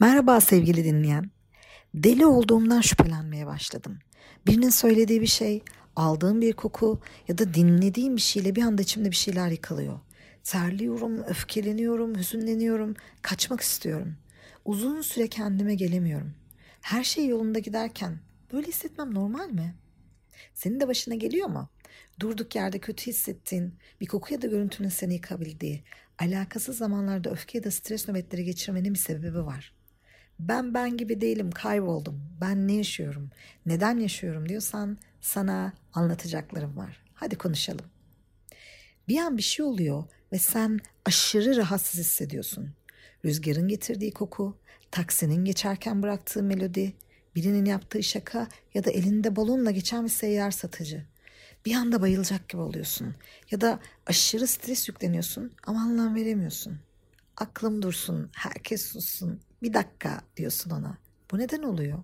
Merhaba sevgili dinleyen. Deli olduğumdan şüphelenmeye başladım. Birinin söylediği bir şey, aldığım bir koku ya da dinlediğim bir şeyle bir anda içimde bir şeyler yıkılıyor. Terliyorum, öfkeleniyorum, hüzünleniyorum, kaçmak istiyorum. Uzun süre kendime gelemiyorum. Her şey yolunda giderken böyle hissetmem normal mi? Senin de başına geliyor mu? Durduk yerde kötü hissettiğin, bir koku ya da görüntünün seni yıkabildiği, alakasız zamanlarda öfke ya da stres nöbetleri geçirmenin bir sebebi var. Ben ben gibi değilim, kayboldum. Ben ne yaşıyorum, neden yaşıyorum diyorsan sana anlatacaklarım var. Hadi konuşalım. Bir an bir şey oluyor ve sen aşırı rahatsız hissediyorsun. Rüzgarın getirdiği koku, taksinin geçerken bıraktığı melodi, birinin yaptığı şaka ya da elinde balonla geçen bir seyyar satıcı. Bir anda bayılacak gibi oluyorsun ya da aşırı stres yükleniyorsun ama anlam veremiyorsun. Aklım dursun, herkes sussun, bir dakika diyorsun ona. Bu neden oluyor?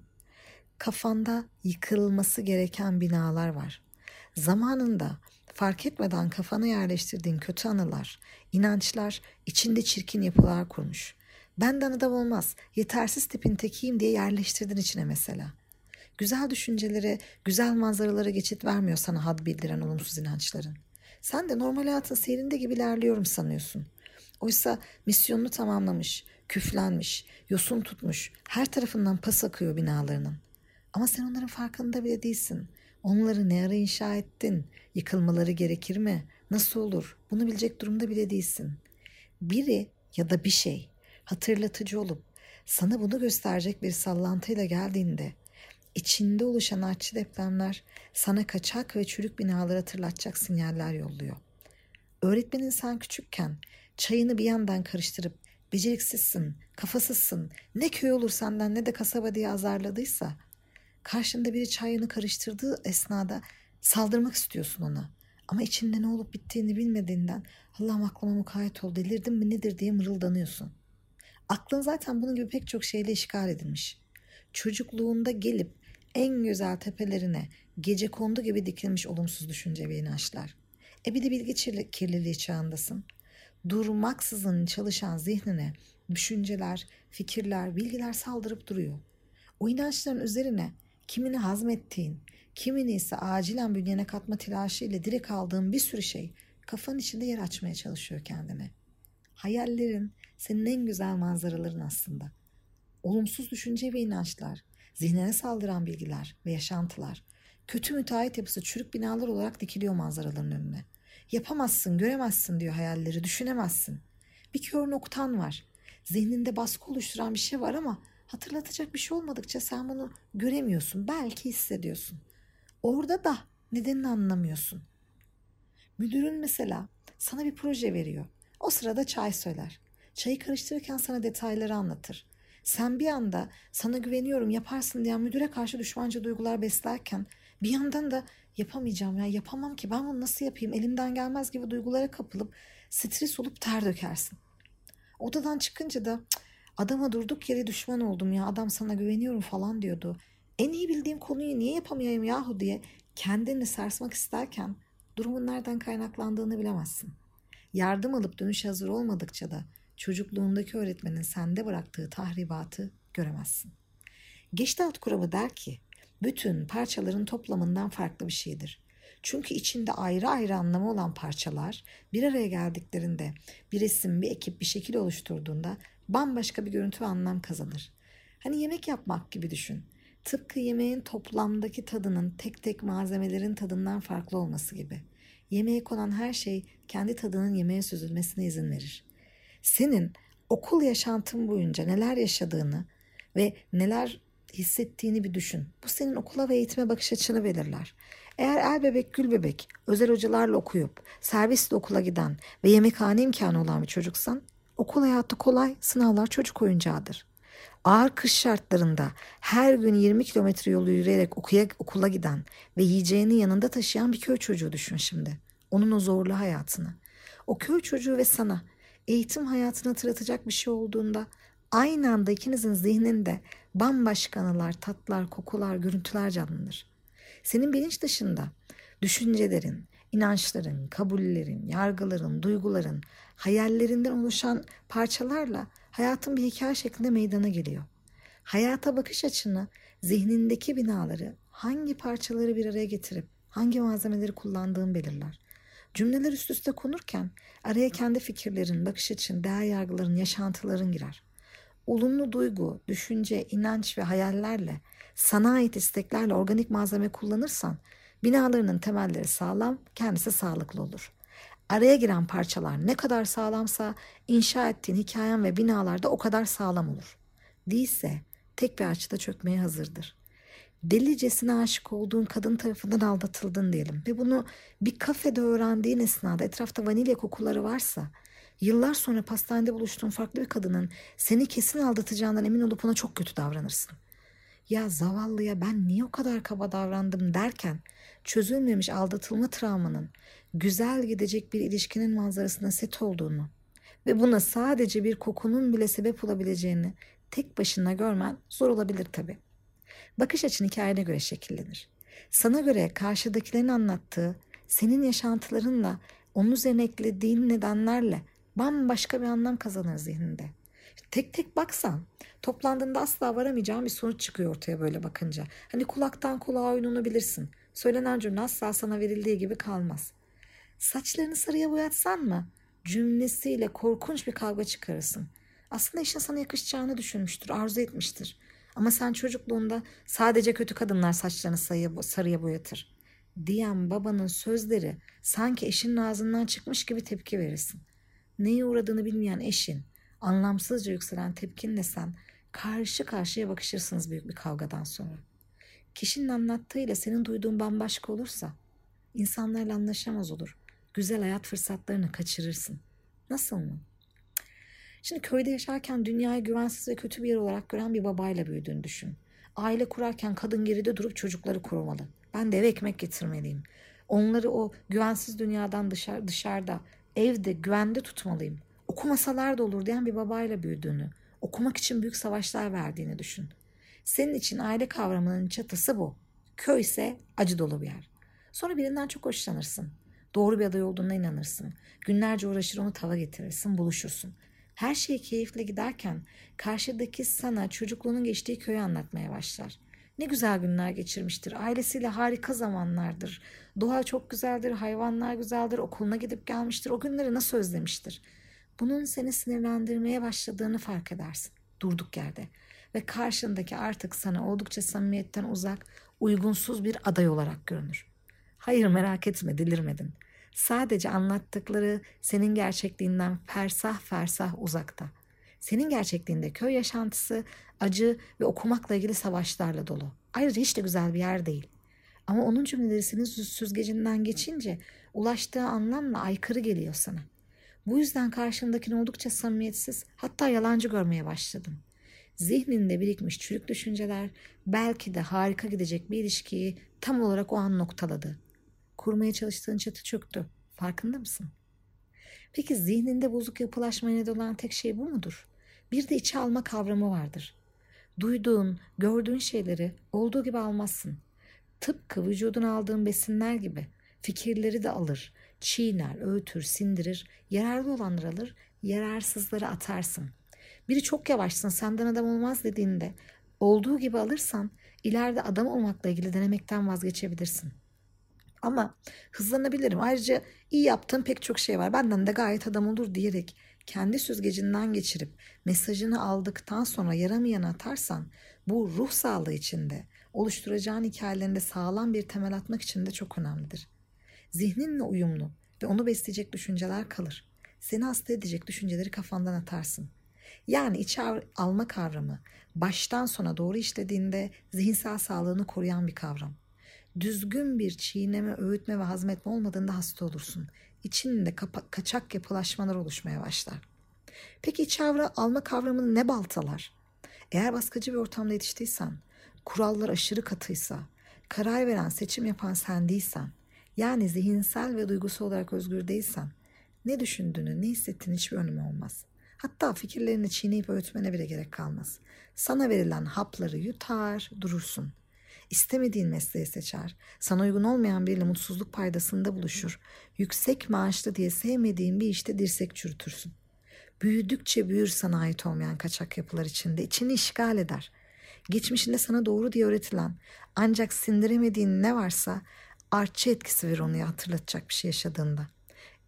Kafanda yıkılması gereken binalar var. Zamanında fark etmeden kafana yerleştirdiğin kötü anılar, inançlar içinde çirkin yapılar kurmuş. Benden adam olmaz, yetersiz tipin tekiyim diye yerleştirdin içine mesela. Güzel düşüncelere, güzel manzaralara geçit vermiyor sana had bildiren olumsuz inançların. Sen de normal hayatın seyrinde gibi ilerliyorum sanıyorsun. Oysa misyonunu tamamlamış, küflenmiş, yosun tutmuş, her tarafından pas akıyor binalarının. Ama sen onların farkında bile değilsin. Onları ne ara inşa ettin? Yıkılmaları gerekir mi? Nasıl olur? Bunu bilecek durumda bile değilsin. Biri ya da bir şey hatırlatıcı olup sana bunu gösterecek bir sallantıyla geldiğinde içinde oluşan artçı depremler sana kaçak ve çürük binaları hatırlatacak sinyaller yolluyor. Öğretmenin sen küçükken çayını bir yandan karıştırıp beceriksizsin, kafasızsın, ne köy olur senden ne de kasaba diye azarladıysa karşında biri çayını karıştırdığı esnada saldırmak istiyorsun ona. Ama içinde ne olup bittiğini bilmediğinden Allah'ım aklıma mukayyet ol delirdim mi nedir diye mırıldanıyorsun. Aklın zaten bunun gibi pek çok şeyle işgal edilmiş. Çocukluğunda gelip en güzel tepelerine gece kondu gibi dikilmiş olumsuz düşünce ve inançlar. E bir de bilgi kirliliği çağındasın. Durmaksızın çalışan zihnine düşünceler, fikirler, bilgiler saldırıp duruyor. O inançların üzerine kimini hazmettiğin, kimini ise acilen bünyene katma telaşıyla direkt aldığın bir sürü şey kafanın içinde yer açmaya çalışıyor kendine. Hayallerin senin en güzel manzaraların aslında. Olumsuz düşünce ve inançlar, zihnine saldıran bilgiler ve yaşantılar, kötü müteahhit yapısı çürük binalar olarak dikiliyor manzaraların önüne. Yapamazsın, göremezsin diyor hayalleri, düşünemezsin. Bir kör noktan var. Zihninde baskı oluşturan bir şey var ama hatırlatacak bir şey olmadıkça sen bunu göremiyorsun. Belki hissediyorsun. Orada da nedenini anlamıyorsun. Müdürün mesela sana bir proje veriyor. O sırada çay söyler. Çayı karıştırırken sana detayları anlatır. Sen bir anda sana güveniyorum yaparsın diyen müdüre karşı düşmanca duygular beslerken bir yandan da yapamayacağım ya yapamam ki ben bunu nasıl yapayım elimden gelmez gibi duygulara kapılıp stres olup ter dökersin. Odadan çıkınca da adama durduk yere düşman oldum ya adam sana güveniyorum falan diyordu. En iyi bildiğim konuyu niye yapamayayım yahu diye kendini sarsmak isterken durumun nereden kaynaklandığını bilemezsin. Yardım alıp dönüş hazır olmadıkça da çocukluğundaki öğretmenin sende bıraktığı tahribatı göremezsin. Geçtat kuramı der ki bütün parçaların toplamından farklı bir şeydir. Çünkü içinde ayrı ayrı anlamı olan parçalar bir araya geldiklerinde bir resim, bir ekip, bir şekil oluşturduğunda bambaşka bir görüntü ve anlam kazanır. Hani yemek yapmak gibi düşün. Tıpkı yemeğin toplamdaki tadının tek tek malzemelerin tadından farklı olması gibi. Yemeğe konan her şey kendi tadının yemeğe süzülmesine izin verir. Senin okul yaşantın boyunca neler yaşadığını ve neler hissettiğini bir düşün. Bu senin okula ve eğitime bakış açını belirler. Eğer el bebek gül bebek özel hocalarla okuyup servisle okula giden ve yemekhane imkanı olan bir çocuksan okul hayatı kolay, sınavlar çocuk oyuncağıdır. Ağır kış şartlarında her gün 20 kilometre yolu yürüyerek okuya, okula giden ve yiyeceğini yanında taşıyan bir köy çocuğu düşün şimdi. Onun o zorlu hayatını. O köy çocuğu ve sana eğitim hayatını hatırlatacak bir şey olduğunda aynı anda ikinizin zihninde bambaşka anılar, tatlar, kokular, görüntüler canlanır. Senin bilinç dışında düşüncelerin, inançların, kabullerin, yargıların, duyguların, hayallerinden oluşan parçalarla hayatın bir hikaye şeklinde meydana geliyor. Hayata bakış açını, zihnindeki binaları, hangi parçaları bir araya getirip hangi malzemeleri kullandığın belirler. Cümleler üst üste konurken araya kendi fikirlerin, bakış açın, değer yargıların, yaşantıların girer. Olumlu duygu, düşünce, inanç ve hayallerle, sana ait isteklerle organik malzeme kullanırsan binalarının temelleri sağlam, kendisi sağlıklı olur. Araya giren parçalar ne kadar sağlamsa inşa ettiğin hikayen ve binalar da o kadar sağlam olur. Değilse tek bir açıda çökmeye hazırdır. Delicesine aşık olduğun kadın tarafından aldatıldın diyelim ve bunu bir kafede öğrendiğin esnada etrafta vanilya kokuları varsa yıllar sonra pastanede buluştuğun farklı bir kadının seni kesin aldatacağından emin olup ona çok kötü davranırsın. Ya zavallıya ben niye o kadar kaba davrandım derken çözülmemiş aldatılma travmanın güzel gidecek bir ilişkinin manzarasına set olduğunu ve buna sadece bir kokunun bile sebep olabileceğini tek başına görmen zor olabilir tabii. Bakış açın hikayene göre şekillenir. Sana göre karşıdakilerin anlattığı, senin yaşantılarınla, onun üzerine eklediğin nedenlerle bambaşka bir anlam kazanır zihninde. Tek tek baksan toplandığında asla varamayacağın bir sonuç çıkıyor ortaya böyle bakınca. Hani kulaktan kulağa oyununu bilirsin. Söylenen cümle asla sana verildiği gibi kalmaz. Saçlarını sarıya boyatsan mı? Cümlesiyle korkunç bir kavga çıkarırsın. Aslında işin sana yakışacağını düşünmüştür, arzu etmiştir. Ama sen çocukluğunda sadece kötü kadınlar saçlarını sarıya, sarıya boyatır. Diyen babanın sözleri sanki eşinin ağzından çıkmış gibi tepki verirsin. Neye uğradığını bilmeyen eşin, anlamsızca yükselen tepkinle sen karşı karşıya bakışırsınız büyük bir kavgadan sonra. Kişinin anlattığıyla senin duyduğun bambaşka olursa insanlarla anlaşamaz olur. Güzel hayat fırsatlarını kaçırırsın. Nasıl mı? Şimdi köyde yaşarken dünyayı güvensiz ve kötü bir yer olarak gören bir babayla büyüdüğünü düşün. Aile kurarken kadın geride durup çocukları korumalı. Ben de eve ekmek getirmeliyim. Onları o güvensiz dünyadan dışarı, dışarıda, evde, güvende tutmalıyım. Okumasalar da olur diyen bir babayla büyüdüğünü, okumak için büyük savaşlar verdiğini düşün. Senin için aile kavramının çatısı bu. Köy ise acı dolu bir yer. Sonra birinden çok hoşlanırsın. Doğru bir aday olduğuna inanırsın. Günlerce uğraşır onu tava getirirsin, buluşursun. Her şey keyifle giderken karşıdaki sana çocukluğunun geçtiği köyü anlatmaya başlar. Ne güzel günler geçirmiştir. Ailesiyle harika zamanlardır. Doğa çok güzeldir, hayvanlar güzeldir, okuluna gidip gelmiştir. O günleri nasıl özlemiştir. Bunun seni sinirlendirmeye başladığını fark edersin. Durduk yerde. Ve karşındaki artık sana oldukça samimiyetten uzak, uygunsuz bir aday olarak görünür. Hayır merak etme delirmedin. Sadece anlattıkları senin gerçekliğinden fersah fersah uzakta. Senin gerçekliğinde köy yaşantısı, acı ve okumakla ilgili savaşlarla dolu. Ayrıca hiç de güzel bir yer değil. Ama onun cümleleri senin süzgecinden geçince ulaştığı anlamla aykırı geliyor sana. Bu yüzden karşındakini oldukça samimiyetsiz hatta yalancı görmeye başladın. Zihninde birikmiş çürük düşünceler belki de harika gidecek bir ilişkiyi tam olarak o an noktaladı kurmaya çalıştığın çatı çöktü. Farkında mısın? Peki zihninde bozuk yapılaşmaya neden olan tek şey bu mudur? Bir de içe alma kavramı vardır. Duyduğun, gördüğün şeyleri olduğu gibi almazsın. Tıpkı vücudun aldığın besinler gibi fikirleri de alır, çiğner, öğütür, sindirir, yararlı olanları alır, yararsızları atarsın. Biri çok yavaşsın, senden adam olmaz dediğinde olduğu gibi alırsan ileride adam olmakla ilgili denemekten vazgeçebilirsin. Ama hızlanabilirim. Ayrıca iyi yaptığım pek çok şey var. Benden de gayet adam olur diyerek kendi süzgecinden geçirip mesajını aldıktan sonra yaramayanı atarsan bu ruh sağlığı içinde oluşturacağın hikayelerinde sağlam bir temel atmak için de çok önemlidir. Zihninle uyumlu ve onu besleyecek düşünceler kalır. Seni hasta edecek düşünceleri kafandan atarsın. Yani içe alma kavramı baştan sona doğru işlediğinde zihinsel sağlığını koruyan bir kavram düzgün bir çiğneme, öğütme ve hazmetme olmadığında hasta olursun. İçinde kapa- kaçak yapılaşmalar oluşmaya başlar. Peki iç avra alma kavramını ne baltalar? Eğer baskıcı bir ortamda yetiştiysen, kurallar aşırı katıysa, karar veren, seçim yapan sen değilsen, yani zihinsel ve duygusal olarak özgür değilsen, ne düşündüğünü, ne hissettiğini hiçbir önemi olmaz. Hatta fikirlerini çiğneyip öğütmene bile gerek kalmaz. Sana verilen hapları yutar, durursun. İstemediğin mesleği seçer. Sana uygun olmayan biriyle mutsuzluk paydasında buluşur. Yüksek maaşlı diye sevmediğin bir işte dirsek çürütürsün. Büyüdükçe büyür sana ait olmayan kaçak yapılar içinde. içini işgal eder. Geçmişinde sana doğru diye öğretilen ancak sindiremediğin ne varsa artçı etkisi verir onu hatırlatacak bir şey yaşadığında.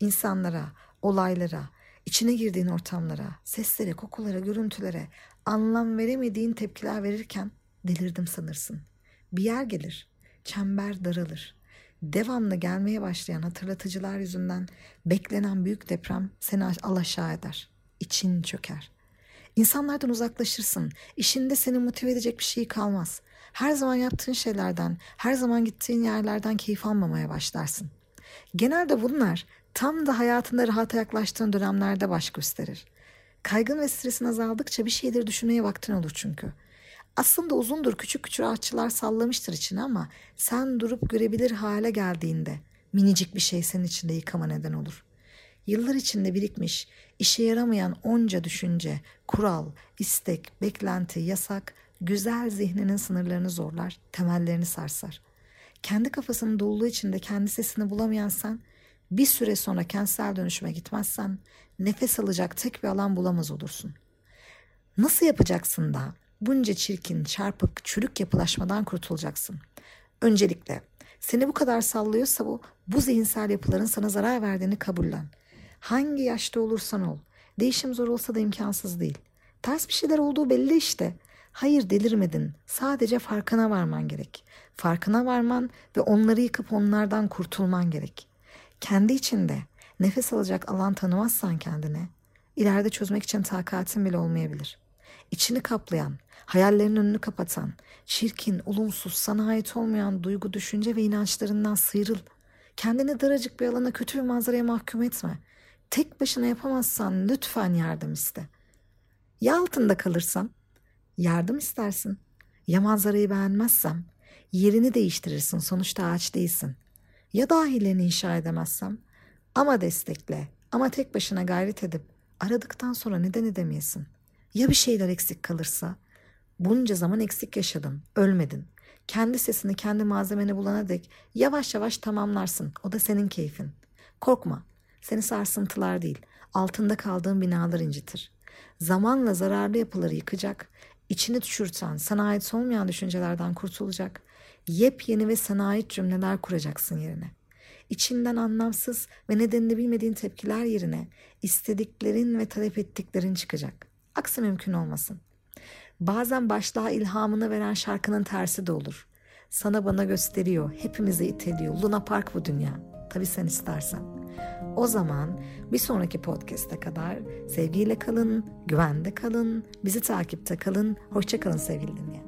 İnsanlara, olaylara, içine girdiğin ortamlara, seslere, kokulara, görüntülere anlam veremediğin tepkiler verirken delirdim sanırsın. Bir yer gelir, çember daralır. Devamlı gelmeye başlayan hatırlatıcılar yüzünden beklenen büyük deprem seni al aşağı eder. İçin çöker. İnsanlardan uzaklaşırsın. İşinde seni motive edecek bir şey kalmaz. Her zaman yaptığın şeylerden, her zaman gittiğin yerlerden keyif almamaya başlarsın. Genelde bunlar tam da hayatında rahata yaklaştığın dönemlerde baş gösterir. Kaygın ve stresin azaldıkça bir şeyleri düşünmeye vaktin olur çünkü. Aslında uzundur küçük küçük ağaççılar sallamıştır içine ama sen durup görebilir hale geldiğinde minicik bir şey senin içinde yıkama neden olur. Yıllar içinde birikmiş, işe yaramayan onca düşünce, kural, istek, beklenti, yasak, güzel zihninin sınırlarını zorlar, temellerini sarsar. Kendi kafasının doluluğu içinde kendi sesini bulamayan sen, bir süre sonra kentsel dönüşüme gitmezsen nefes alacak tek bir alan bulamaz olursun. Nasıl yapacaksın da bunca çirkin, çarpık, çürük yapılaşmadan kurtulacaksın? Öncelikle seni bu kadar sallıyorsa bu, bu zihinsel yapıların sana zarar verdiğini kabullen. Hangi yaşta olursan ol. Değişim zor olsa da imkansız değil. Ters bir şeyler olduğu belli işte. Hayır delirmedin. Sadece farkına varman gerek. Farkına varman ve onları yıkıp onlardan kurtulman gerek. Kendi içinde nefes alacak alan tanımazsan kendine, ileride çözmek için takatin bile olmayabilir. İçini kaplayan, hayallerinin önünü kapatan, çirkin, olumsuz, sana ait olmayan duygu, düşünce ve inançlarından sıyrıl. Kendini daracık bir alana kötü bir manzaraya mahkum etme. Tek başına yapamazsan lütfen yardım iste. Ya altında kalırsan? Yardım istersin. Ya manzarayı beğenmezsem? Yerini değiştirirsin sonuçta ağaç değilsin. Ya dahillerini inşa edemezsem? Ama destekle, ama tek başına gayret edip aradıktan sonra neden edemeyesin? Ya bir şeyler eksik kalırsa? Bunca zaman eksik yaşadın, ölmedin. Kendi sesini, kendi malzemeni bulana dek yavaş yavaş tamamlarsın. O da senin keyfin. Korkma, seni sarsıntılar değil, altında kaldığın binalar incitir. Zamanla zararlı yapıları yıkacak, içini düşürten, sana ait olmayan düşüncelerden kurtulacak, yepyeni ve sana ait cümleler kuracaksın yerine. İçinden anlamsız ve nedenini bilmediğin tepkiler yerine istediklerin ve talep ettiklerin çıkacak. Aksi mümkün olmasın. Bazen başlığa ilhamını veren şarkının tersi de olur. Sana bana gösteriyor, hepimizi iteliyor. Luna Park bu dünya. Tabii sen istersen. O zaman bir sonraki podcast'e kadar sevgiyle kalın, güvende kalın, bizi takipte kalın. Hoşça kalın sevgili dinleyen.